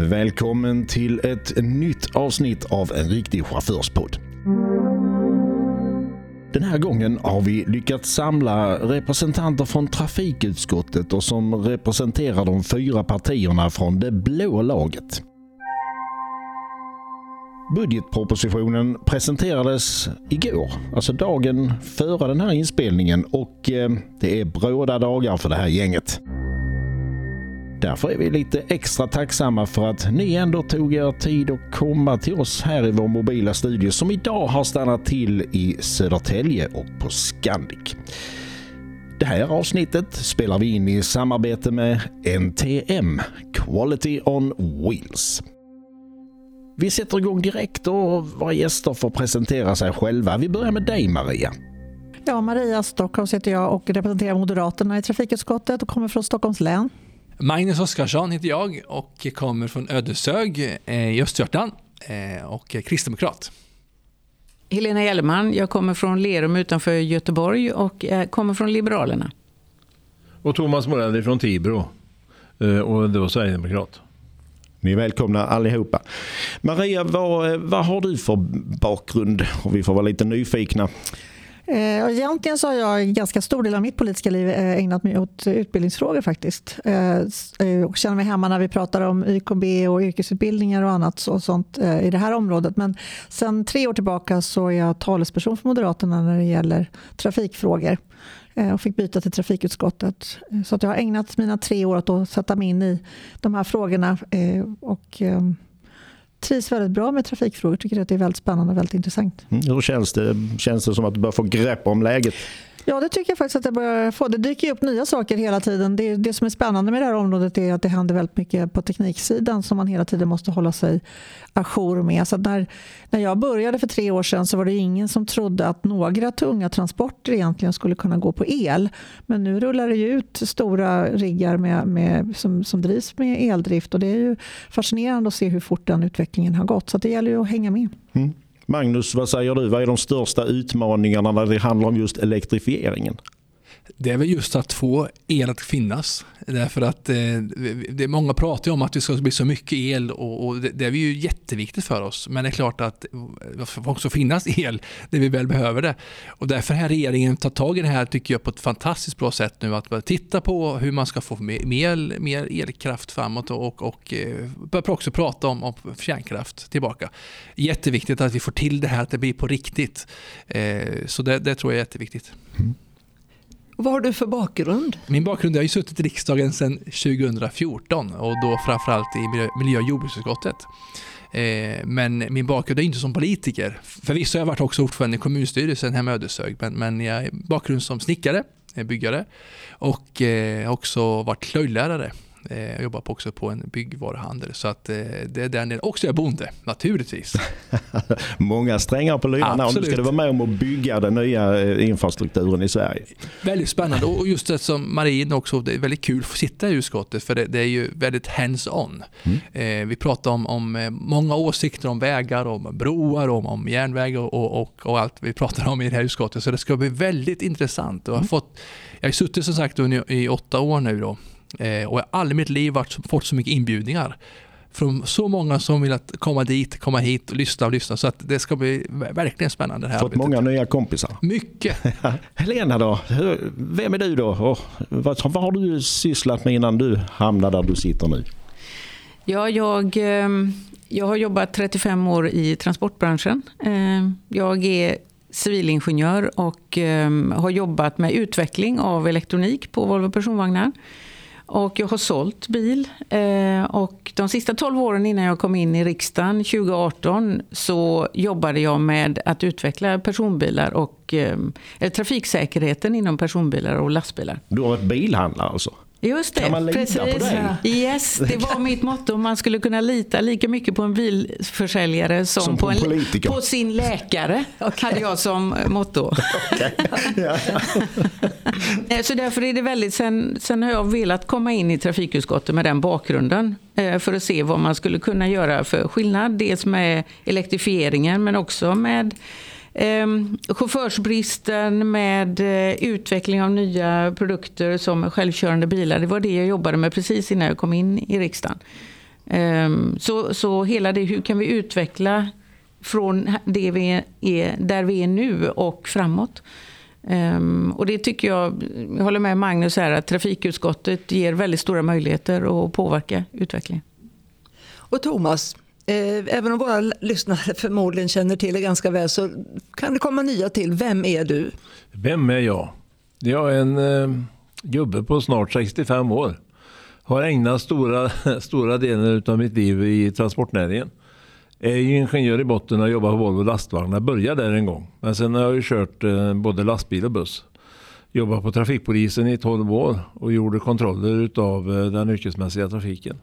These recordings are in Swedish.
Välkommen till ett nytt avsnitt av en riktig chaufförspodd. Den här gången har vi lyckats samla representanter från trafikutskottet och som representerar de fyra partierna från det blå laget. Budgetpropositionen presenterades igår, alltså dagen före den här inspelningen och eh, det är bråda dagar för det här gänget. Därför är vi lite extra tacksamma för att ni ändå tog er tid att komma till oss här i vår mobila studio som idag har stannat till i Södertälje och på Scandic. Det här avsnittet spelar vi in i samarbete med NTM, Quality on Wheels. Vi sätter igång direkt och våra gäster får presentera sig själva. Vi börjar med dig Maria. Ja, Maria Stockholm heter jag och representerar Moderaterna i trafikutskottet och kommer från Stockholms län. Magnus Oskarsson heter jag och kommer från Ödeshög eh, i Östergötland eh, och är kristdemokrat. Helena Gellerman, jag kommer från Lerum utanför Göteborg och kommer från Liberalerna. Och Thomas Morell från Tibro eh, och då Sverigedemokrat. Ni är välkomna allihopa. Maria, vad, vad har du för bakgrund? Och vi får vara lite nyfikna. Eh, egentligen så har jag en ganska stor del av mitt politiska liv eh, ägnat mig åt utbildningsfrågor faktiskt. Eh, eh, och känner mig hemma när vi pratar om YKB och yrkesutbildningar och annat och sånt eh, i det här området. Men sen tre år tillbaka så är jag talesperson för Moderaterna när det gäller trafikfrågor och fick byta till trafikutskottet. Så att jag har ägnat mina tre år åt att sätta mig in i de här frågorna. Och ehm, trivs väldigt bra med trafikfrågor. Tycker att det är väldigt spännande och väldigt intressant. Mm, hur känns det? Känns det som att du börjar få grepp om läget? Ja, det tycker jag faktiskt att jag börjar få. Det dyker upp nya saker hela tiden. Det, det som är spännande med det här området är att det händer väldigt mycket på tekniksidan som man hela tiden måste hålla sig ajour med. Så när, när jag började för tre år sedan så var det ingen som trodde att några tunga transporter egentligen skulle kunna gå på el. Men nu rullar det ut stora riggar med, med, som, som drivs med eldrift och det är ju fascinerande att se hur fort den utvecklingen utvecklingen har gått. Så det gäller ju att hänga med. Mm. Magnus, vad säger du? Vad är de största utmaningarna när det handlar om just elektrifieringen? Det är väl just att få el att finnas. Därför att eh, det, många pratar om att det ska bli så mycket el och, och det, det, är ju jätteviktigt för oss. Men det är klart att eh, det får också finnas el när vi väl behöver det. Och därför har regeringen tagit tag i det här tycker jag på ett fantastiskt bra sätt nu. Att titta på hur man ska få mer, mer elkraft framåt och, och, och eh, börja också prata om, om kärnkraft tillbaka. Jätteviktigt att vi får till det här, att det blir på riktigt. Eh, så det, det tror jag är jätteviktigt. Mm. Vad har du för bakgrund? Min bakgrund, jag har ju suttit i riksdagen sedan 2014 och då framförallt i miljö och jordbruksutskottet. Eh, men min bakgrund är inte som politiker. Förvisso har jag varit också ordförande i kommunstyrelsen hemma i Ödeshög, men, men jag har bakgrund som snickare, eh, byggare och eh, också varit slöjdlärare jag jobbar också på en byggvaruhandel så att eh, det är den delen. Och så är jag bonde, naturligtvis. Många strängar på lyran och nu ska du vara med om att bygga den nya eh, infrastrukturen i Sverige. Väldigt spännande och just det som Marie också, det är väldigt kul att sitta i utskottet för det, det är ju väldigt hands-on. Mm. vi pratar om, om många åsikter om vägar, om broar, om, om järnväg och, och, och, allt vi pratar om i det här utskottet så det ska bli väldigt intressant. Jag, har mm. fått, jag har suttit som sagt i åtta år nu då Eh, och jag har aldrig i mitt liv varit, fått så mycket inbjudningar från så många som vill att komma dit, komma hit och lyssna och lyssna. Så att det ska bli verkligen spännande. Det här Fått arbetet. många nya kompisar. Mycket. Helena då, vem är du då? Och vad, vad har du sysslat med innan du hamnade där du sitter nu? Ja, jag, ehm, jag har jobbat 35 år i transportbranschen. Ehm, jag är civilingenjör och ehm, har jobbat med utveckling av elektronik på Volvo personvagnar. Och jag har sålt bil. Eh, och de sista 12 åren innan jag kom in i riksdagen 2018 så jobbade jag med att utveckla personbilar och eh, trafiksäkerheten inom personbilar och lastbilar. Du har varit bilhandlare alltså? Just det, kan man lita precis. på dig? Yes, det var mitt motto. Man skulle kunna lita lika mycket på en bilförsäljare som, som på, en, på sin läkare. hade jag som motto. Så därför är det väldigt, sen, sen har jag velat komma in i trafikutskottet med den bakgrunden. Eh, för att se vad man skulle kunna göra för skillnad. Dels med elektrifieringen men också med eh, chaufförsbristen med eh, utveckling av nya produkter som självkörande bilar. Det var det jag jobbade med precis innan jag kom in i riksdagen. Ehm, så, så hela det, hur kan vi utveckla från det vi är, där vi är nu och framåt? Ehm, och det tycker jag, jag håller med Magnus här, att trafikutskottet ger väldigt stora möjligheter att påverka utvecklingen. Och Thomas, Eh, även om våra lyssnare förmodligen känner till det ganska väl så kan det komma nya till. Vem är du? Vem är jag? Jag är en eh, gubbe på snart 65 år. Har ägnat stora, stora delen av mitt liv i transportnäringen. Jag är ju ingenjör i botten och jobbar på Volvo lastvagnar. Började där en gång. Men sen har jag ju kört eh, både lastbil och buss. Jobbade på trafikpolisen i 12 år och gjorde kontroller av eh, den yrkesmässiga trafiken.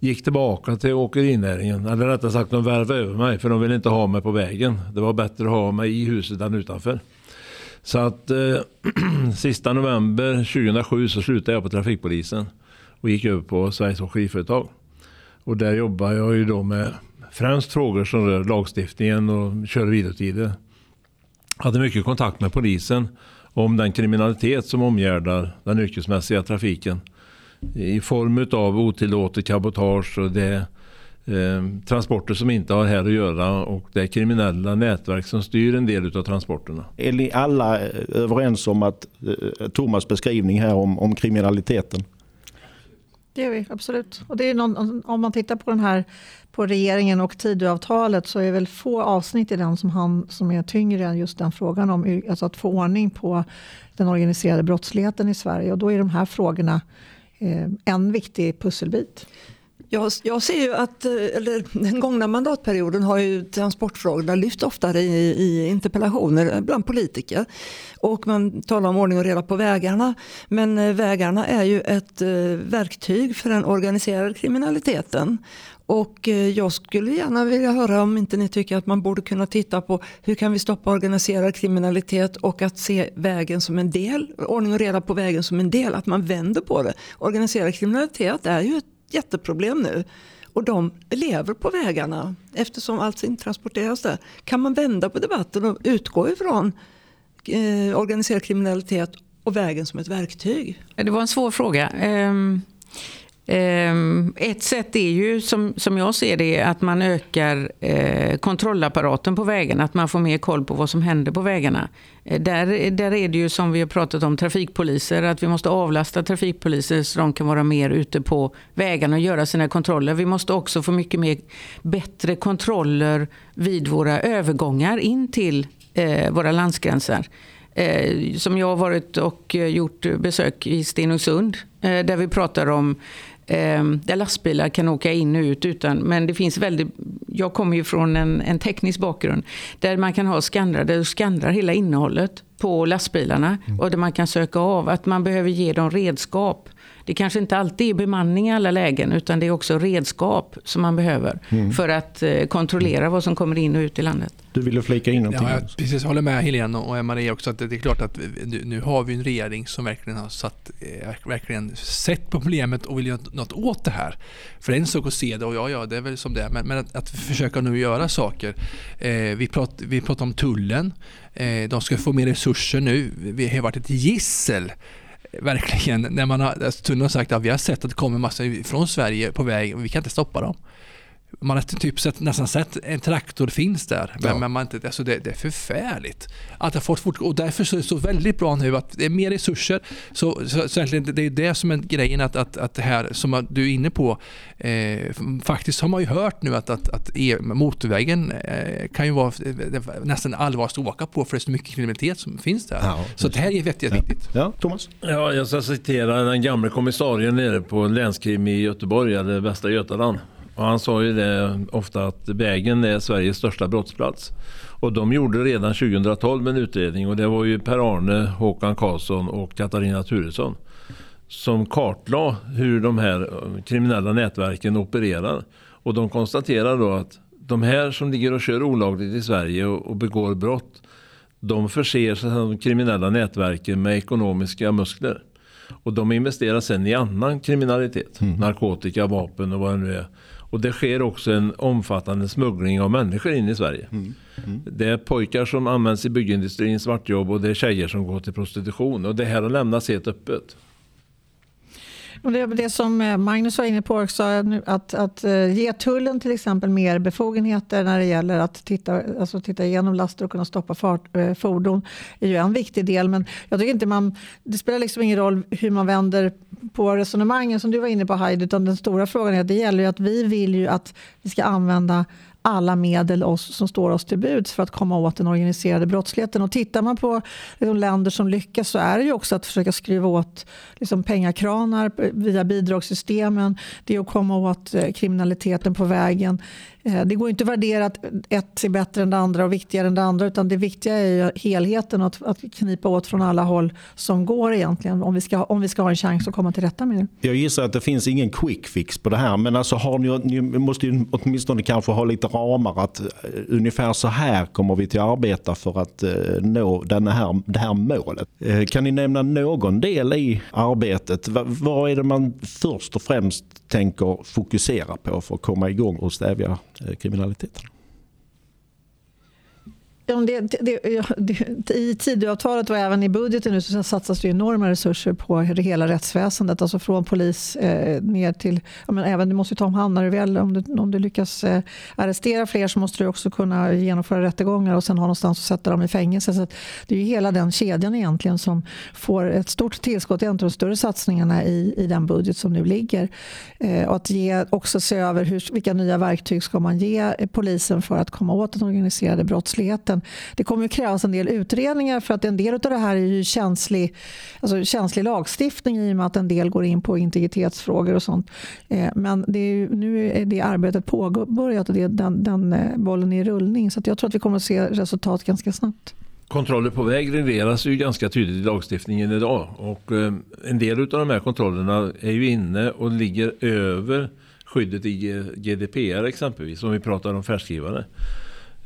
Gick tillbaka till åkerinäringen, eller rättare sagt de värvade över mig för de ville inte ha mig på vägen. Det var bättre att ha mig i huset än utanför. Så att eh, sista november 2007 så slutade jag på trafikpolisen och gick över på Sveriges Åkeriföretag. Och där jobbar jag ju då med främst frågor som rör lagstiftningen och kör och vilotider. Hade mycket kontakt med polisen om den kriminalitet som omgärdar den yrkesmässiga trafiken i form av otillåtet cabotage och det eh, transporter som inte har här att göra och det är kriminella nätverk som styr en del av transporterna. Är ni alla eh, överens om att eh, Thomas beskrivning här om, om kriminaliteten? Det är vi, absolut. Och det är någon, om man tittar på den här på regeringen och Tidöavtalet så är väl få avsnitt i den som, han, som är tyngre än just den frågan om alltså att få ordning på den organiserade brottsligheten i Sverige. Och då är de här frågorna Eh, en viktig pusselbit. Jag, jag ser ju att eh, eller, den gångna mandatperioden har ju transportfrågorna lyft oftare i, i interpellationer bland politiker. Och man talar om ordning och reda på vägarna. Men eh, vägarna är ju ett verktyg för den organiserade kriminaliteten. Och eh, jag skulle gärna vilja höra om inte ni tycker att man borde kunna titta på hur kan vi stoppa organiserad kriminalitet och att se vägen som en del, ordning och reda på vägen som en del, att man vänder på det. Organiserad kriminalitet är ju ett jätteproblem nu. Och de lever på vägarna eftersom allt transporteras där. Kan man vända på debatten och utgå ifrån eh, organiserad kriminalitet och vägen som ett verktyg? Det var en svår fråga. Um... Ehm, ett sätt är ju, som, som jag ser det, att man ökar eh, kontrollapparaten på vägarna. Att man får mer koll på vad som händer på vägarna. Eh, där, där är det ju som vi har pratat om trafikpoliser, att vi måste avlasta trafikpoliser så de kan vara mer ute på vägarna och göra sina kontroller. Vi måste också få mycket mer bättre kontroller vid våra övergångar in till eh, våra landsgränser. Eh, som jag har varit och eh, gjort besök i Stenungsund eh, där vi pratar om eh, där lastbilar kan åka in och ut utan, men det finns väldigt, jag kommer ju från en, en teknisk bakgrund där man kan ha skannrar, där du skannrar hela innehållet på lastbilarna mm. och där man kan söka av att man behöver ge dem redskap det kanske inte alltid är bemanning i alla lägen utan det är också redskap som man behöver mm. för att eh, kontrollera vad som kommer in och ut i landet. Du ville flika in någonting? Ja, jag precis, håller med Helene och Maria också att det är klart att nu har vi en regering som verkligen har satt, eh, verkligen sett problemet och vill göra något åt det här. För en sak att se det och ja, ja, det är väl som det är, men, men att, att, försöka nu göra saker. Eh, vi, pratar, vi pratar om tullen. Eh, de ska få mer resurser nu. Vi har varit ett gissel verkligen, när man har, alltså, tullen har sagt att vi har sett att det kommer massa från Sverige på väg och vi kan inte stoppa dem. Man har typ sett, nästan sett en traktor finns där. Men, ja. men man inte, alltså det, det, är förfärligt. Att det fått fort, och därför så är det så väldigt bra nu att det är mer resurser. Så, så, så det är det som är grejen att, att, att det här som du är inne på. Eh, faktiskt har man ju hört nu att, att, att e, motorvägen eh, kan ju vara nästan allvarligast att åka på för det är så mycket kriminalitet som finns där. Ja, så det här är väldigt ja. Ja, Thomas? Ja, jag ska citera den gamla kommissarien nere på länskrim i Göteborg, eller Västra Götaland. Och han sa ju det ofta att vägen är Sveriges största brottsplats. Och de gjorde redan 2012 en utredning och det var ju Per-Arne, Håkan Karlsson och Katarina Turesson som kartlade hur de här kriminella nätverken opererar. Och de konstaterar då att de här som ligger och kör olagligt i Sverige och, begår brott de förser sig de kriminella nätverken med ekonomiska muskler. Och de investerar sen i annan kriminalitet. Mm. Narkotika, vapen och vad det nu är. Och det sker också en omfattande smuggling av människor in i Sverige. Mm. Mm. Det är pojkar som används i byggindustrin, svartjobb och det är tjejer som går till prostitution. Och det här har lämnats helt öppet. Och det, det som eh, Magnus var inne på också, att, att eh, ge tullen till exempel mer befogenheter när det gäller att titta, alltså titta igenom laster och kunna stoppa fart, eh, fordon är ju en viktig del. Men jag tycker inte man, det spelar liksom ingen roll hur man vänder på resonemangen som du var inne på Heidi, utan den stora frågan är att det gäller ju att vi vill ju att vi ska använda alla medel oss, som står oss till buds för att komma åt den organiserade brottsligheten. Och tittar man på de länder som lyckas så är det ju också att försöka skruva åt liksom pengakranar via bidragssystemen. Det är att komma åt eh, kriminaliteten på vägen. Eh, det går inte att värdera att ett är bättre än det andra och viktigare än det andra utan det viktiga är helheten och att, att knipa åt från alla håll som går egentligen om vi, ska, om vi ska ha en chans att komma till rätta med det. Jag gissar att det finns ingen quick fix på det här men alltså har ni, ni måste ju åtminstone kanske ha lite ramar att uh, ungefär så här kommer vi till att arbeta för att uh, nå den här, det här målet. Uh, kan ni nämna någon del i arbetet? Vad är det man först och främst tänker fokusera på för att komma igång och stävja eh, kriminaliteten. Ja, det, det, det, I Tidöavtalet och även i budgeten nu så satsas det enorma resurser på hela rättsväsendet. Alltså från polis eh, ner till... Ja, men även, du måste ta om hand när du väl... Om du, om du lyckas eh, arrestera fler så måste du också kunna genomföra rättegångar och sen ha någonstans att sätta dem i fängelse. Så det är hela den kedjan egentligen som får ett stort tillskott. Det är en av de större satsningarna i, i den budget som nu ligger. Eh, och att ge, också se över hur, vilka nya verktyg ska man ge polisen för att komma åt den organiserade brottsligheten men det kommer att krävas en del utredningar för att en del av det här är ju känslig, alltså känslig lagstiftning i och med att en del går in på integritetsfrågor och sånt. Eh, men det är ju, nu är det arbetet påbörjat och det, den, den eh, bollen är i rullning så jag tror att vi kommer att se resultat ganska snabbt. Kontroller på väg regleras ju ganska tydligt i lagstiftningen idag och eh, en del av de här kontrollerna är ju inne och ligger över skyddet i GDPR exempelvis om vi pratar om färdskrivare.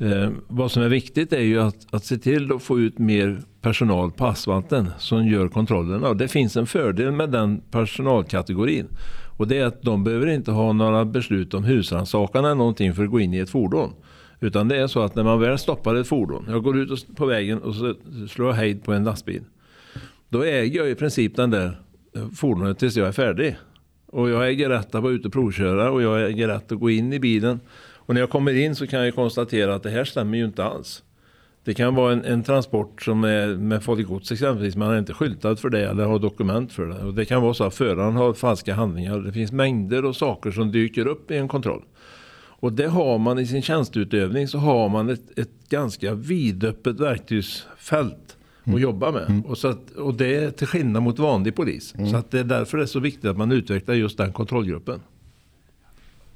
Eh, vad som är viktigt är ju att, att se till att få ut mer personal på asfalten som gör kontrollerna. Och det finns en fördel med den personalkategorin. Och det är att de behöver inte ha några beslut om husrannsakan eller någonting för att gå in i ett fordon. Utan det är så att när man väl stoppar ett fordon, jag går ut på vägen och så slår jag hejd på en lastbil. Då äger jag i princip den där eh, fordonet tills jag är färdig. Och jag äger rätt att vara ute och provköra och jag äger rätt att gå in i bilen och när jag kommer in så kan jag konstatera att det här stämmer ju inte alls. Det kan vara en, en transport som är med farligt gods exempelvis. Man är inte skyltad för det eller har dokument för det. Och det kan vara så att föraren har falska handlingar. Det finns mängder av saker som dyker upp i en kontroll. Och det har man i sin tjänsteutövning så har man ett, ett ganska vidöppet verktygsfält mm. att jobba med. Mm. Och, så att, och det är till skillnad mot vanlig polis. Mm. Så att det är därför det är så viktigt att man utvecklar just den kontrollgruppen.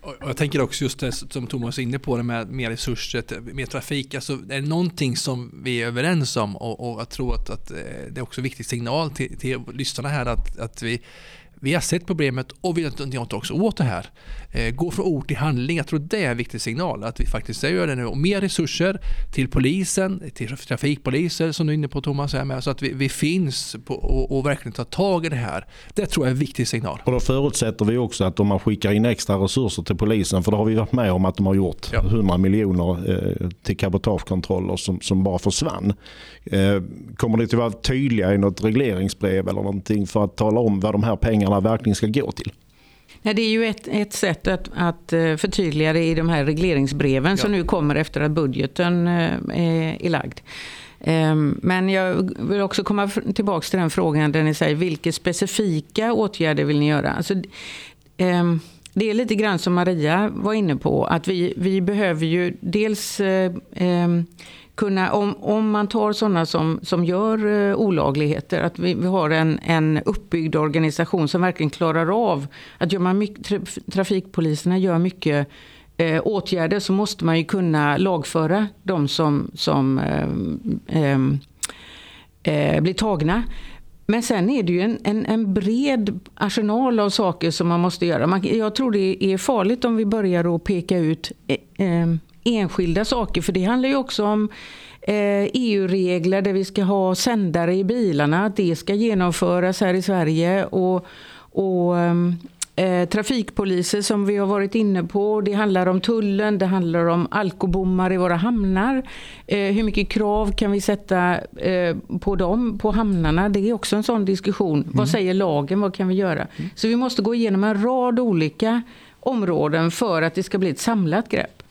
Och jag tänker också just det som Thomas är inne på, det med mer resurser, mer trafik. Alltså, är det någonting som vi är överens om och, och jag tror att, att eh, det är också en viktig signal till, till lyssnarna här att, att vi vi har sett problemet och vi har gjort också åt det här. Eh, gå från ord till handling. Jag tror det är en viktig signal att vi faktiskt gör det nu. Och mer resurser till polisen, till trafikpoliser som du är inne på Thomas, är med, så att vi, vi finns på, och, och, verkligen tar tag i det här. Det tror jag är en viktig signal. Och då förutsätter vi också att om man skickar in extra resurser till polisen, för det har vi varit med om att de har gjort, ja. 100 miljoner eh, till cabotagekontroller som, som bara försvann. Eh, kommer det att vara tydliga i något regleringsbrev eller någonting för att tala om vad de här pengarna verkligen ska gå till? Ja, det är ju ett, ett sätt att, att eh, förtydliga det i de här regleringsbreven ja. som nu kommer efter att budgeten eh, är lagd. Ehm, men jag vill också komma tillbaka till den frågan där ni säger vilka specifika åtgärder vill ni göra? Alltså, ehm, det är lite grann som Maria var inne på, att vi, vi behöver ju dels ehm, kunna, om, om man tar sådana som, som gör eh, olagligheter, att vi, vi, har en, en uppbyggd organisation som verkligen klarar av att gör man mycket, tra, trafikpoliserna gör mycket eh, åtgärder så måste man ju kunna lagföra de som, som eh, eh, eh blir tagna. Men sen är det ju en, en, en, bred arsenal av saker som man måste göra. Man, jag tror det är farligt om vi börjar att peka ut eh, eh enskilda saker. För det handlar ju också om eh, EU-regler där vi ska ha sändare i bilarna. Att det ska genomföras här i Sverige. Och, och ehm, Eh, trafikpoliser som vi har varit inne på. Det handlar om tullen, det handlar om alkobommar i våra hamnar. Eh, hur mycket krav kan vi sätta eh, på dem, på hamnarna? Det är också en sån diskussion. Mm. Vad säger lagen? Vad kan vi göra? Mm. Så vi måste gå igenom en rad olika områden för att det ska bli ett samlat grepp.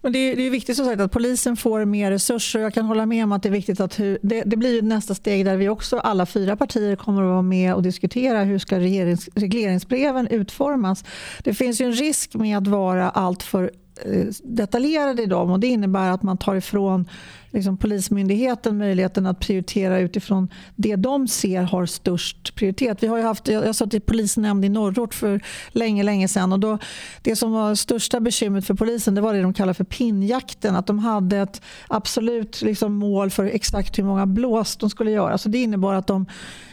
Men det, är, det är viktigt som sagt att polisen får mer resurser. Jag kan hålla med om att det är viktigt att hur, det, det, blir nästa steg där vi också, alla fyra partier, kommer att vara med och diskutera hur ska regerings, regleringsbreven utformas. Det finns ju en risk med att vara alltför eh, detaljerade i dem och det innebär att man tar ifrån liksom, Polismyndigheten möjligheten att prioritera utifrån det de ser har störst prioritet. Vi har haft, jag, jag satt i polisnämnd i Norrort för länge, länge sedan och då, det som var största bekymret för polisen det var det de kallar för pinjakten. Att de hade ett absolut liksom, mål för exakt hur många blås de skulle göra. Så det innebar att de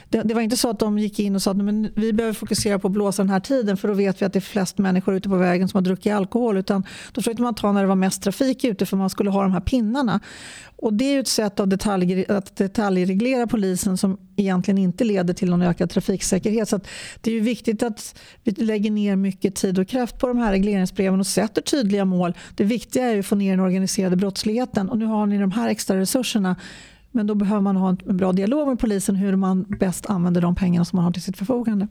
det, det, var inte så att de gick in och sa att men vi behöver fokusera på att blåsa den här tiden för då vet vi att det är flest människor ute på vägen som har druckit alkohol. Utan då försökte man ta när det var mest trafik ute för man skulle ha de här pinnarna. Och Det är ett sätt av detalj, att detaljreglera polisen som egentligen inte leder till någon ökad trafiksäkerhet. Så det är viktigt att vi lägger ner mycket tid och kraft på de här regleringsbreven och sätter tydliga mål. Det viktiga är att få ner den organiserade brottsligheten och nu har ni de här extra resurserna men då behöver man ha en bra dialog med polisen hur man bäst använder de pengarna som man har till sitt förfogande.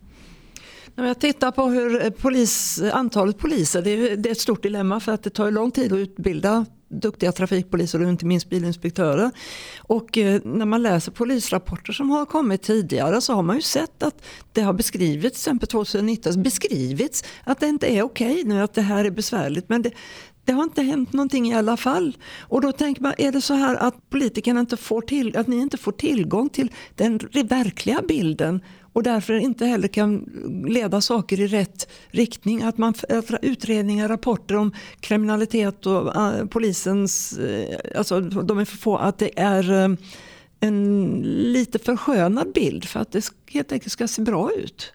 När jag tittar på hur polis, antalet poliser, det är, det är ett stort dilemma för att det tar lång tid att utbilda duktiga trafikpoliser och inte minst bilinspektörer. Och eh, när man läser polisrapporter som har kommit tidigare så har man ju sett att det har beskrivits, till exempel 2019, beskrivits att det inte är okej okay nu, att det här är besvärligt. Men det, det har inte hänt någonting i alla fall. Och då tänker man, är det så här att politikerna inte får till, att ni inte får tillgång till den verkliga bilden och därför inte heller kan leda saker i rätt riktning. Att man utredningar, rapporter om kriminalitet och uh, polisens, uh, alltså de är för få, att det är uh, en lite förskönad bild för att det helt enkelt ska se bra ut.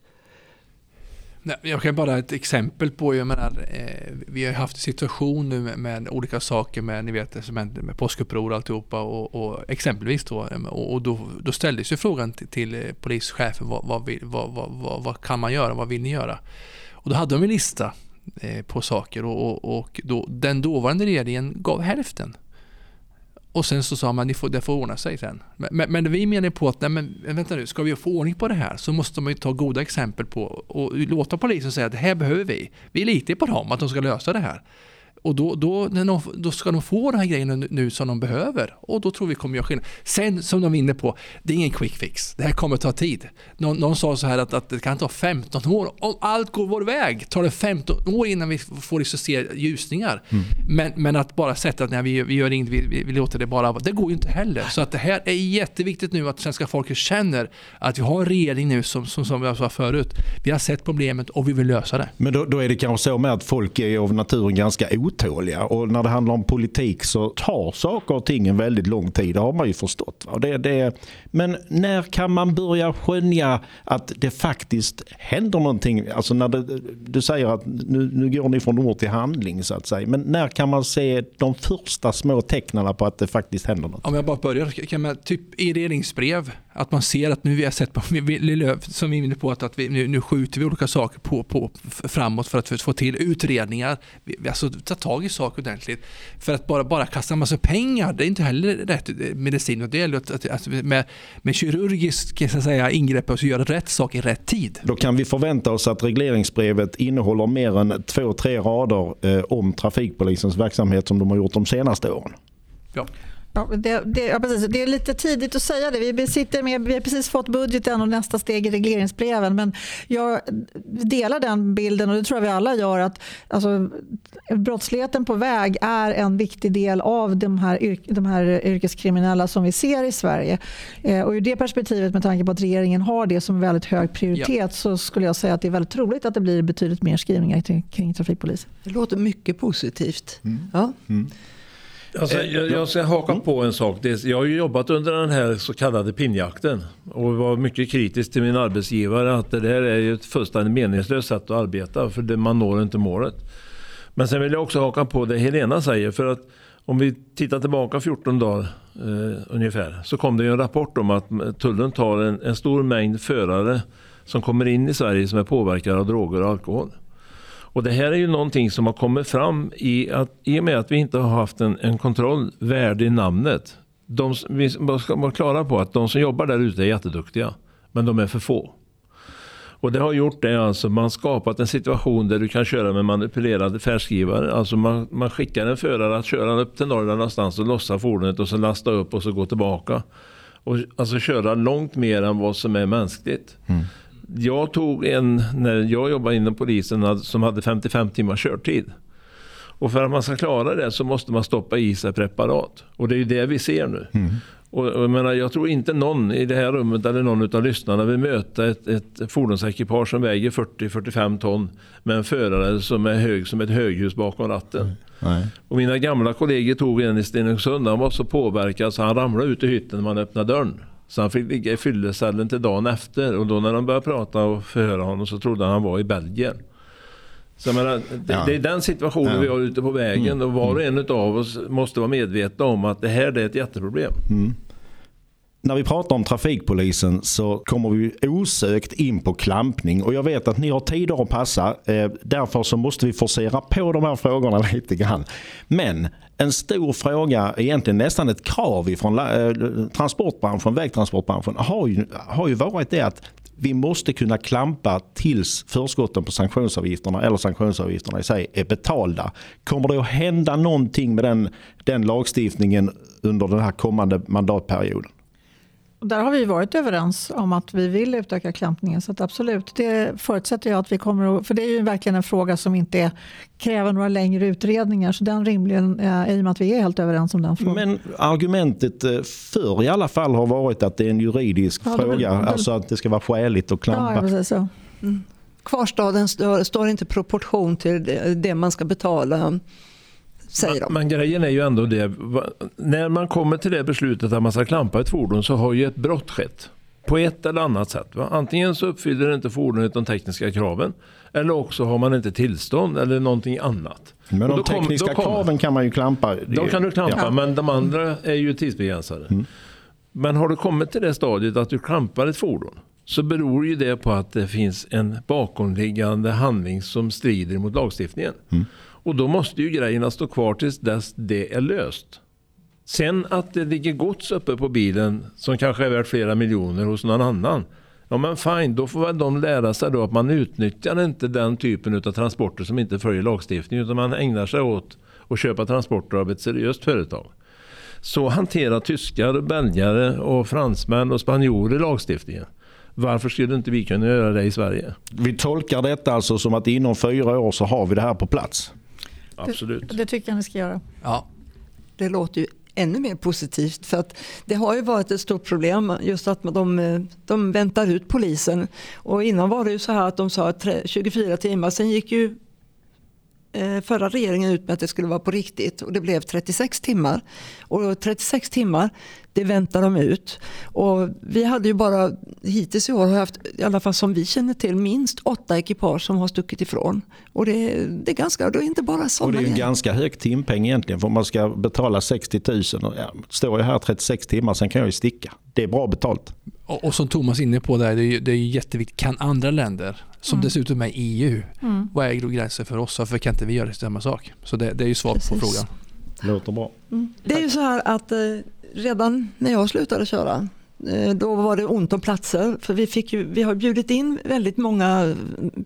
Jag kan bara ett exempel på, jag menar, eh, vi har haft en situation nu med, med, olika saker med, ni vet, med, med påskuppror och alltihopa och, och exempelvis då, eh, och, och då, då ställdes ju frågan till, till polischefen, vad, vad, vill, vad, vad, vad, kan man göra, vad vill ni göra? Och då hade de en lista eh, på saker och, och, och då, den dåvarande regeringen gav hälften. Och sen så sa man att det får ordna sig sen. Men, men, men, vi menar på att nej men, vänta nu, ska vi få ordning på det här så måste man ju ta goda exempel på och låta polisen säga att det här behöver vi. Vi litar på dem, att de ska lösa det här. Och då, då, de, då ska de få de här grejerna nu som de behöver. Och då tror vi kommer göra skillnad. Sen som de vinner på, det är ingen quick fix. Det här kommer ta tid. Någon, någon sa så här att, att, det kan ta 15 år. Om allt går vår väg tar det 15 år innan vi får liksom se ljusningar. Mm. Men, men att bara sätta att nej, vi, vi gör inget, vi, vi låter det bara Det går ju inte heller. Så att det här är jätteviktigt nu att svenska folket känner att vi har en regering nu som, som, som jag sa förut. Vi har sett problemet och vi vill lösa det. Men då, då är det kanske så med att folk är av naturen ganska otåliga och när det handlar om politik så tar saker och ting en väldigt lång tid. Det har man ju förstått. Det, det, men när kan man börja skönja att det faktiskt händer någonting? Alltså när det, du säger att nu, nu går ni från ord till handling så att säga. Men när kan man se de första små tecknen på att det faktiskt händer något? Om jag bara börjar, kan man, typ i regeringsbrev att man ser att nu vi har sett på, som vi är inne på, att, att vi, nu, nu skjuter vi olika saker på, på, framåt för att få till utredningar. Vi, alltså ta tag i saker ordentligt. För att bara, bara kasta en massa pengar, det är inte heller rätt medicin. det gäller att, att, att med, med kirurgisk så säga, ingrepp och göra rätt sak i rätt tid. Då kan vi förvänta oss att regleringsbrevet innehåller mer än två, tre rader eh, om trafikpolisens verksamhet som de har gjort de senaste åren. Ja. Ja, det, det, ja, precis. det är lite tidigt att säga det. Vi, sitter med, vi har precis fått budgeten och nästa steg i regleringsbreven. Men jag delar den bilden och det tror jag vi alla gör att alltså, brottsligheten på väg är en viktig del av de här, de här yrkeskriminella som vi ser i Sverige. Eh, och ur det perspektivet med tanke på att regeringen har det som väldigt hög prioritet ja. så skulle jag säga att det är väldigt troligt att det blir betydligt mer skrivningar kring, kring trafikpolisen. Det låter mycket positivt. Mm. Ja. Mm. Alltså, jag, jag, ska haka mm. på en sak. Jag har ju jobbat under den här så kallade pinjakten och var mycket kritisk till min arbetsgivare att det där är ju ett fullständigt meningslöst sätt att arbeta för det, man når inte målet. Men sen vill jag också haka på det Helena säger för att om vi tittar tillbaka 14 dagar eh, ungefär så kom det en rapport om att tullen tar en, en stor mängd förare som kommer in i Sverige som är påverkade av droger och alkohol. Och det här är ju någonting som har kommit fram i, att, i och med att vi inte har haft en, en kontroll värd i namnet. De, vi ska vara klara på att de som jobbar där ute är jätteduktiga, men de är för få. Och det har gjort det alltså, man har skapat en situation där du kan köra med manipulerade färdskrivare. Alltså man, man skickar en förare att köra upp till Norrland någonstans och lossa fordonet och så lasta upp och så gå tillbaka. Och alltså köra långt mer än vad som är mänskligt. Mm. Jag tog en, när jag jobbade inom polisen, som hade 55 timmars körtid. Och för att man ska klara det så måste man stoppa i sig preparat. Och det är ju det vi ser nu. Mm. Och, jag, menar, jag tror inte någon i det här rummet eller någon av lyssnarna vill möta ett, ett fordonsekipage som väger 40-45 ton med en förare som är hög som ett höghus bakom ratten. Nej. Och mina gamla kollegor tog en i Stenungsund. Han var så påverkad så han ramlade ut i hytten när man öppnade dörren. Så han fick ligga i fyllecellen till dagen efter och då när de började prata och förhöra honom så trodde han han var i Belgien. Så menar, det, ja. det, är den situationen ja. vi har ute på vägen mm. och var och en av oss måste vara medvetna om att det här är ett jätteproblem. Mm. När vi pratar om trafikpolisen så kommer vi osökt in på klampning och jag vet att ni har tider att passa. Eh, därför så måste vi forcera på de här frågorna lite grann. Men en stor fråga, egentligen nästan ett krav eh, från transportbranschen, vägtransportbranschen har ju, har ju varit det att vi måste kunna klampa tills förskotten på sanktionsavgifterna eller sanktionsavgifterna i sig är betalda. Kommer det att hända någonting med den, den lagstiftningen under den här kommande mandatperioden? Där har vi varit överens om att vi vill utöka klampningen. Så absolut, det förutsätter jag att vi kommer att... För det är ju verkligen en fråga som inte kräver några längre utredningar. Så den rimligen, eh, i och med att vi är helt överens om den frågan. Men argumentet eh, för i alla fall har varit att det är en juridisk ja, fråga. Väl, alltså att det ska vara skäligt att klampa. Ja, precis så. Mm. Kvarstaden står inte i proportion till det man ska betala säger de. Men grejen är ju ändå det, när man kommer till det beslutet att man ska klampa ett fordon så har ju ett brott skett. På ett eller annat sätt. Va? Antingen så uppfyller inte fordonet de tekniska kraven eller också har man inte tillstånd eller någonting annat. Men de tekniska kom, kraven kan man ju klampa. De kan du klampa ja. men de andra är ju tidsbegränsade. Mm. Men har du kommit till det stadiet att du klampar ett fordon så beror ju det på att det finns en bakomliggande handling som strider mot lagstiftningen. Mm. Och då måste ju grejerna stå kvar tills dess det är löst. Sen att det ligger gods uppe på bilen som kanske är värt flera miljoner hos någon annan. Ja men fine, då får väl de lära sig då att man utnyttjar inte den typen av transporter som inte följer lagstiftningen utan man ägnar sig åt att köpa transporter av ett seriöst företag. Så hanterar tyskar, belgare och fransmän och spanjorer lagstiftningen. Varför skulle inte vi kunna göra det i Sverige? Vi tolkar detta alltså som att inom fyra år så har vi det här på plats? Absolut. Det, det tycker jag ni ska göra. Ja. Det låter ju ännu mer positivt. För att det har ju varit ett stort problem just att de, de väntar ut polisen. Och innan var det ju så här att de sa 24 timmar, sen gick ju förra regeringen ut med att det skulle vara på riktigt och det blev 36 timmar. Och 36 timmar, det väntar de ut. Och vi hade ju bara hittills i år haft, i alla fall som vi känner till, minst åtta ekipage som har stuckit ifrån. Och det, det är ganska, det är inte bara sådana. Och det är en ganska hög timpeng egentligen för man ska betala 60 000. Ja, står jag här 36 timmar, sen kan jag ju sticka. Det är bra betalt. Och, och som Thomas är inne på, där, det, är, det är jätteviktigt. Kan andra länder, som mm. dessutom är EU, mm. vad är gränsen för oss? Varför kan inte vi göra samma sak? Så det, det är ju svar på frågan. Låter bra. Mm. Det är ju så här att eh, redan när jag slutade köra Eh, då var det ont om platser för vi, fick ju, vi har bjudit in väldigt många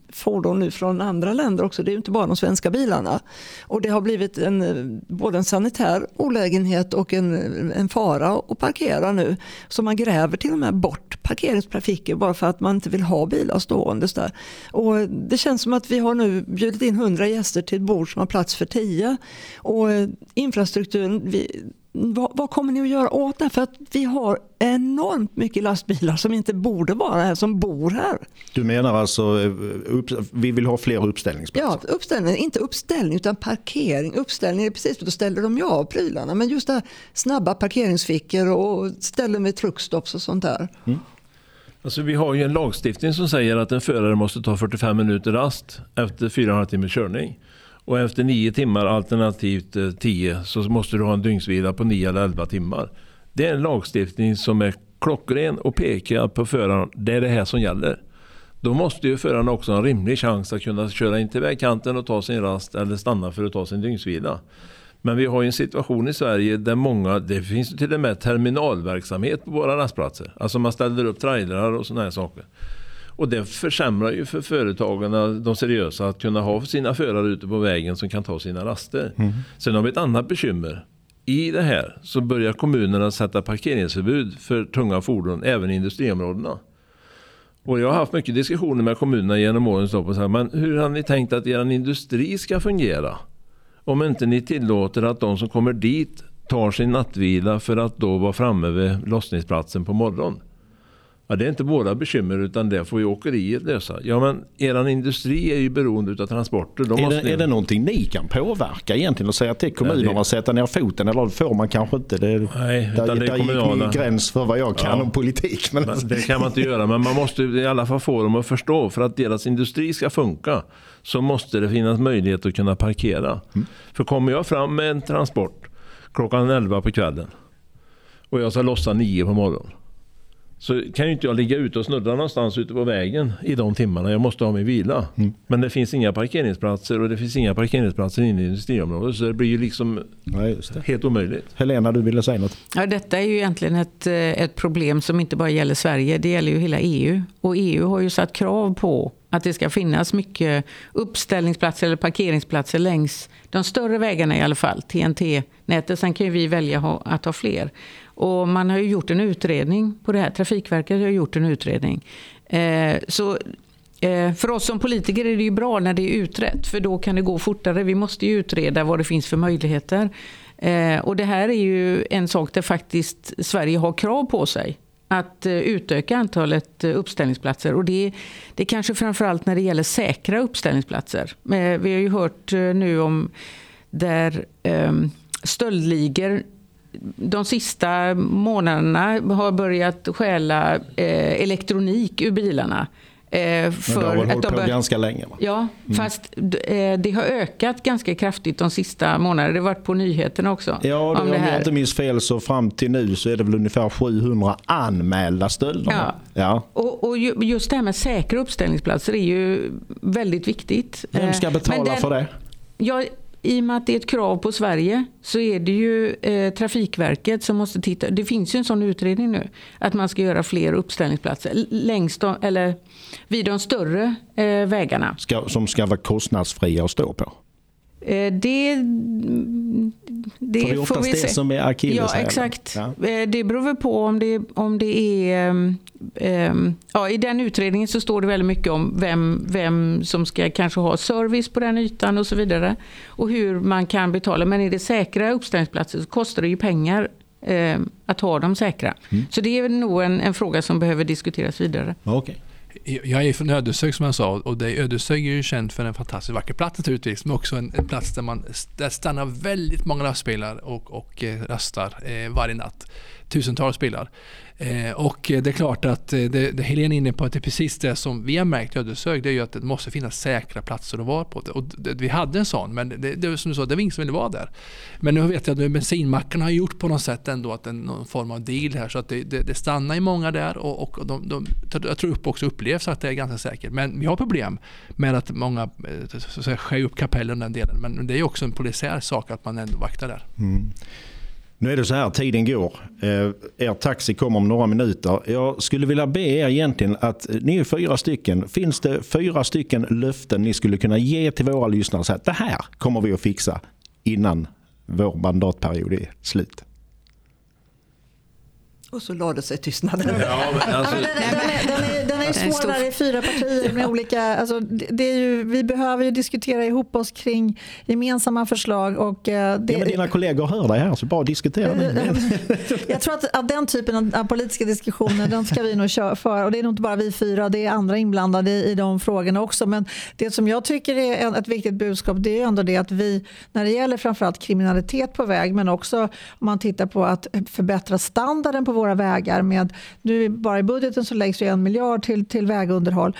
fordon nu från andra länder också. Det är inte bara de svenska bilarna. Och det har blivit en, eh, både en sanitär olägenhet och en, en fara att parkera nu. Så man gräver till och med bort parkeringstrafiken bara för att man inte vill ha bilar stående där. Och det känns som att vi har nu bjudit in 100 gäster till ett bord som har plats för 10. Och eh, infrastrukturen, vi, vad, vad, kommer ni att göra åt det? För att vi har enormt mycket lastbilar som inte borde vara här, som bor här. Du menar alltså, eh, upp, vi vill ha fler uppställningsplatser? Ja, uppställning, inte uppställning utan parkering. Uppställning är precis, då ställer de ju av prylarna. Men just det här snabba parkeringsfickor och ställen med truckstops och sånt där. Mm. Alltså, vi har ju en lagstiftning som säger att en förare måste ta 45 minuter rast efter 4,5 timmars körning. Och efter nio timmar alternativt eh, tio så måste du ha en dygnsvila på nio eller elva timmar. Det är en lagstiftning som är klockren och pekar på föraren. Det är det här som gäller. Då måste ju föraren också ha en rimlig chans att kunna köra in till vägkanten och ta sin rast eller stanna för att ta sin dygnsvila. Men vi har ju en situation i Sverige där många, det finns till och med terminalverksamhet på våra rastplatser. Alltså man ställer upp trailrar och sådana här saker. Och det försämrar ju för företagarna, de seriösa, att kunna ha sina förare ute på vägen som kan ta sina raster. Mm. Sen har vi ett annat bekymmer. I det här så börjar kommunerna sätta parkeringsförbud för tunga fordon även i industriområdena. Och jag har haft mycket diskussioner med kommunerna genom årens lopp. Men hur har ni tänkt att er industri ska fungera? Om inte ni tillåter att de som kommer dit tar sin nattvila för att då vara framme vid lossningsplatsen på morgonen. Ja, det är inte våra bekymmer utan det får ju åkeriet lösa. Ja men eran industri är ju beroende av transporter. Är det, är det någonting ni kan påverka egentligen och säga till kommunerna att det... sätta ner foten eller får man kanske inte? Det, Nej, där, det är kommunala... gick gräns för vad jag kan ja. om politik. Men... men... det kan man inte göra men man måste i alla fall få dem att förstå för att deras industri ska funka så måste det finnas möjlighet att kunna parkera. Mm. För kommer jag fram med en transport klockan 11 på kvällen och jag ska lossa 9 på morgonen så kan ju inte jag ligga ute och snurra någonstans ute på vägen i de timmarna. Jag måste ha min vila. Mm. Men det finns inga parkeringsplatser och det finns inga parkeringsplatser inne i industriområdet. Så det blir ju liksom ja, helt omöjligt. Helena, du ville säga något? Ja, detta är ju egentligen ett, eh, ett problem som inte bara gäller Sverige. Det gäller ju hela EU. Och EU har ju satt krav på att det ska finnas mycket uppställningsplatser eller parkeringsplatser längs de större vägarna i alla fall, TNT-nätet. Sen kan ju vi välja att ha fler. Och man har ju gjort en utredning på det här. Trafikverket har gjort en utredning. Eh, så eh, för oss som politiker är det ju bra när det är utrett. För då kan det gå fortare. Vi måste ju utreda vad det finns för möjligheter. Eh, och det här är ju en sak där faktiskt Sverige har krav på sig att eh, utöka antalet eh, uppställningsplatser. Och det, det är kanske framförallt när det gäller säkra uppställningsplatser. Eh, vi har ju hört nu om där ehm, stöldligor de sista månaderna har börjat stjäla eh, elektronik ur bilarna. Eh, för det har väl hållit på bör... ganska länge? Va? Ja, mm. fast eh, det har ökat ganska kraftigt de sista månaderna. Det har varit på nyheterna också. Ja, det, om, det om jag inte minns fel så fram till nu så är det väl ungefär 700 anmälda stölder. Ja. ja. Och, och, just det här med säkra uppställningsplatser är ju väldigt viktigt. Vem ska betala den, för det? Ja, i och med att det är ett krav på Sverige så är det ju eh, Trafikverket som måste titta. Det finns ju en sån utredning nu. Att man ska göra fler uppställningsplatser längs de, eller vid de större eh, vägarna. Ska, som ska vara kostnadsfria att stå på? Eh, det, det, För det är oftast får vi se. det som är akilleshälen. Ja, exakt. Ja. Eh, det beror väl på om det, om det är... Um, ja, I den utredningen så står det väldigt mycket om vem, vem som ska kanske ha service på den ytan och så vidare. Och hur man kan betala. Men är det säkra uppställningsplatser så kostar det ju pengar um, att ha dem säkra. Mm. Så det är nog en, en fråga som behöver diskuteras vidare. Okay. Jag är från Ödeshög som jag sa och det, Ödeshög är ju känt för en fantastiskt vacker plats naturligtvis. Men också en, en plats där man där stannar väldigt många lastbilar och, och eh, rastar eh, varje natt. Tusentals bilar. Eh, och det är klart att eh, det, det Helene är inne på att det är precis det som vi har märkt i Ödeshög. Det är ju att det måste finnas säkra platser att vara på. Och det, vi hade en sån men det, det, som du sa, det var ingen som ville vara där. Men nu vet jag att bensinmackarna har gjort på något sätt ändå att en, någon form av deal här. Så att det, det, stannar i många där och, och de, de, jag tror upp också upplevs att det är ganska säkert. Men vi har problem med att många eh, så att säga, skär upp kapellen den delen. Men det är också en polisiär sak att man ändå vaktar där. Mm. Nu är det så här, tiden går. Eh, er taxi kommer om några minuter. Jag skulle vilja be er egentligen att ni är fyra stycken. Finns det fyra stycken löften ni skulle kunna ge till våra lyssnare? Så att det här kommer vi att fixa innan vår mandatperiod är slut. Och så lade sig tystnaden. Ja, alltså... den, är, den, är, är svår där i fyra partier med olika... Alltså, det är ju, vi behöver ju diskutera ihop oss kring gemensamma förslag. Och, eh, det, ja, men dina kollegor hör dig här så bara diskutera nu. Jag tror att, att den typen av politiska diskussioner den ska vi nog köra för. Och det är nog inte bara vi fyra, det är andra inblandade i, i de frågorna också. Men det som jag tycker är ett viktigt budskap det är ändå det att vi, när det gäller framförallt kriminalitet på väg men också om man tittar på att förbättra standarden på våra våra vägar. Med, nu bara i budgeten så läggs ju en miljard till, till vägunderhåll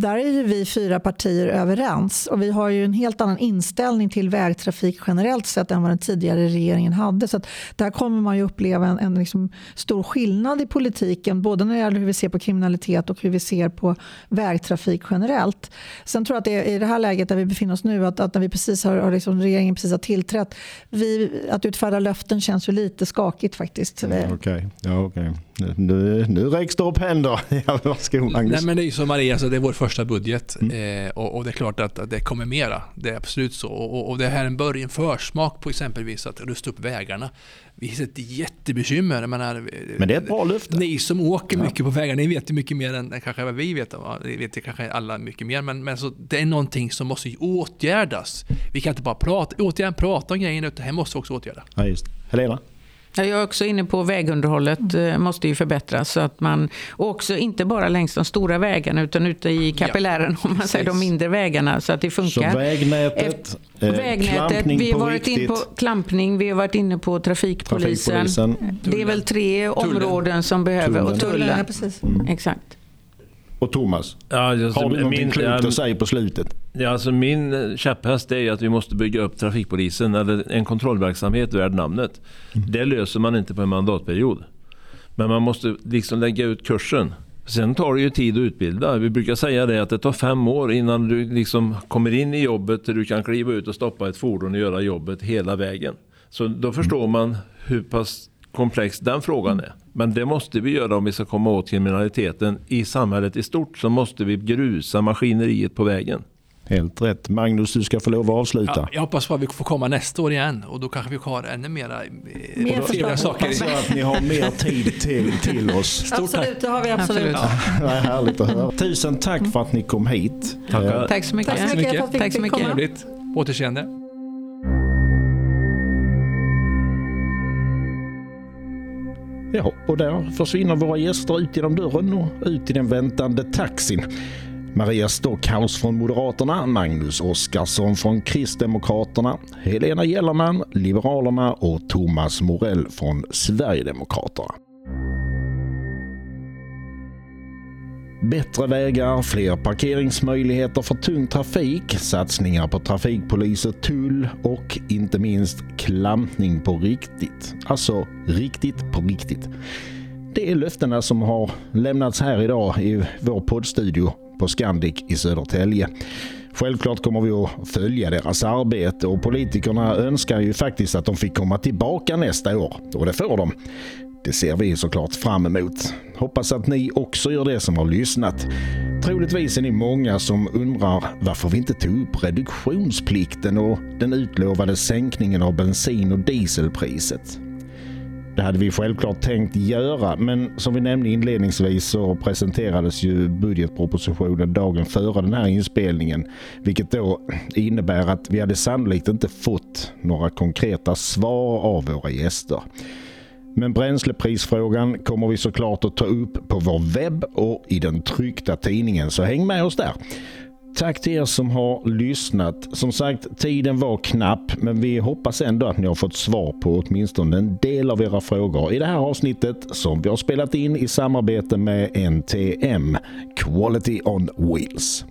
där är ju vi fyra partier överens och vi har ju en helt annan inställning till vägtrafik generellt sett än vad den tidigare regeringen hade. Så att där kommer man ju uppleva en, en liksom stor skillnad i politiken både när det gäller hur vi ser på kriminalitet och hur vi ser på vägtrafik generellt. Sen tror jag att det är i det här läget där vi befinner oss nu, att, att när vi precis har, liksom, regeringen precis har tillträtt, vi, att utfärda löften känns ju lite skakigt faktiskt. Mm, okej, okay. ja, okay nu, nu räcks det upp händer. Ja, varsågod Magnus. Nej, men det är ju som Maria, så det är vår första budget mm. eh, och, och, det är klart att, att, det kommer mera. Det är absolut så. Och, och det här är en början, försmak på exempelvis att rusta upp vägarna. Vi har ett jättebekymmer. Menar, men det är ett bra löfte. Ni som åker ja. mycket på vägarna, ni vet ju mycket mer än kanske vad vi vet. Ni vet kanske alla mycket mer. Men, men så, det är någonting som måste åtgärdas. Vi kan inte bara prata, återigen prata om grejerna, utan det här måste vi också åtgärda. Ja, just. Helena? Jag är också inne på vägunderhållet eh, måste ju förbättras. Så att man, också inte bara längs de stora vägarna utan ute i kapillären, ja, om man säger de mindre vägarna. Så att det funkar. Så vägnätet, eh, vägnätet vi har varit inne på klampning, vi har varit inne på trafikpolisen. trafikpolisen. Det är väl tre områden som behöver, tullen. och tullen. tullen. Ja, mm. Exakt. Och Thomas, ja, alltså, har du någonting min, klokt att säga på slutet? Ja, alltså min käpphäst är att vi måste bygga upp trafikpolisen, eller en kontrollverksamhet värd namnet. Mm. Det löser man inte på en mandatperiod. Men man måste liksom lägga ut kursen. Sen tar det ju tid att utbilda. Vi brukar säga det att det tar fem år innan du liksom kommer in i jobbet där du kan kliva ut och stoppa ett fordon och göra jobbet hela vägen. Så då förstår man hur pass komplex den frågan är. Men det måste vi göra om vi ska komma åt kriminaliteten i samhället i stort. Så måste vi grusa maskineriet på vägen. Helt rätt. Magnus, du ska få lov att avsluta. Ja, jag hoppas på att vi får komma nästa år igen och då kanske vi har ännu mera eh, mer trevliga saker. Så att ni har mer tid till, till oss. Stort absolut, det har vi absolut. Ja. Det är härligt att höra. Tusen tack för att ni kom hit. Tackar. Tack så mycket. Tack så mycket. Tack så mycket. Trevligt. Återseende. Ja, och där försvinner våra gäster ut genom dörren och ut i den väntande taxin. Maria Stockhaus från Moderaterna, Magnus Oskarsson från Kristdemokraterna, Helena Gellerman, Liberalerna och Thomas Morell från Sverigedemokraterna. Bättre vägar, fler parkeringsmöjligheter för tung trafik, satsningar på trafikpolis och tull och inte minst klampning på riktigt. Alltså riktigt på riktigt. Det är löftena som har lämnats här idag i vår poddstudio på Scandic i Södertälje. Självklart kommer vi att följa deras arbete och politikerna önskar ju faktiskt att de fick komma tillbaka nästa år och det får de. Det ser vi såklart fram emot. Hoppas att ni också gör det som har lyssnat. Troligtvis är ni många som undrar varför vi inte tog upp reduktionsplikten och den utlovade sänkningen av bensin- och dieselpriset. Det hade vi självklart tänkt göra men som vi nämnde inledningsvis så presenterades ju budgetpropositionen dagen före den här inspelningen vilket då innebär att vi hade sannolikt inte fått några konkreta svar av våra gäster. Men bränsleprisfrågan kommer vi såklart att ta upp på vår webb och i den tryckta tidningen så häng med oss där. Tack till er som har lyssnat. Som sagt, tiden var knapp men vi hoppas ändå att ni har fått svar på åtminstone en del av era frågor i det här avsnittet som vi har spelat in i samarbete med NTM, Quality on Wheels.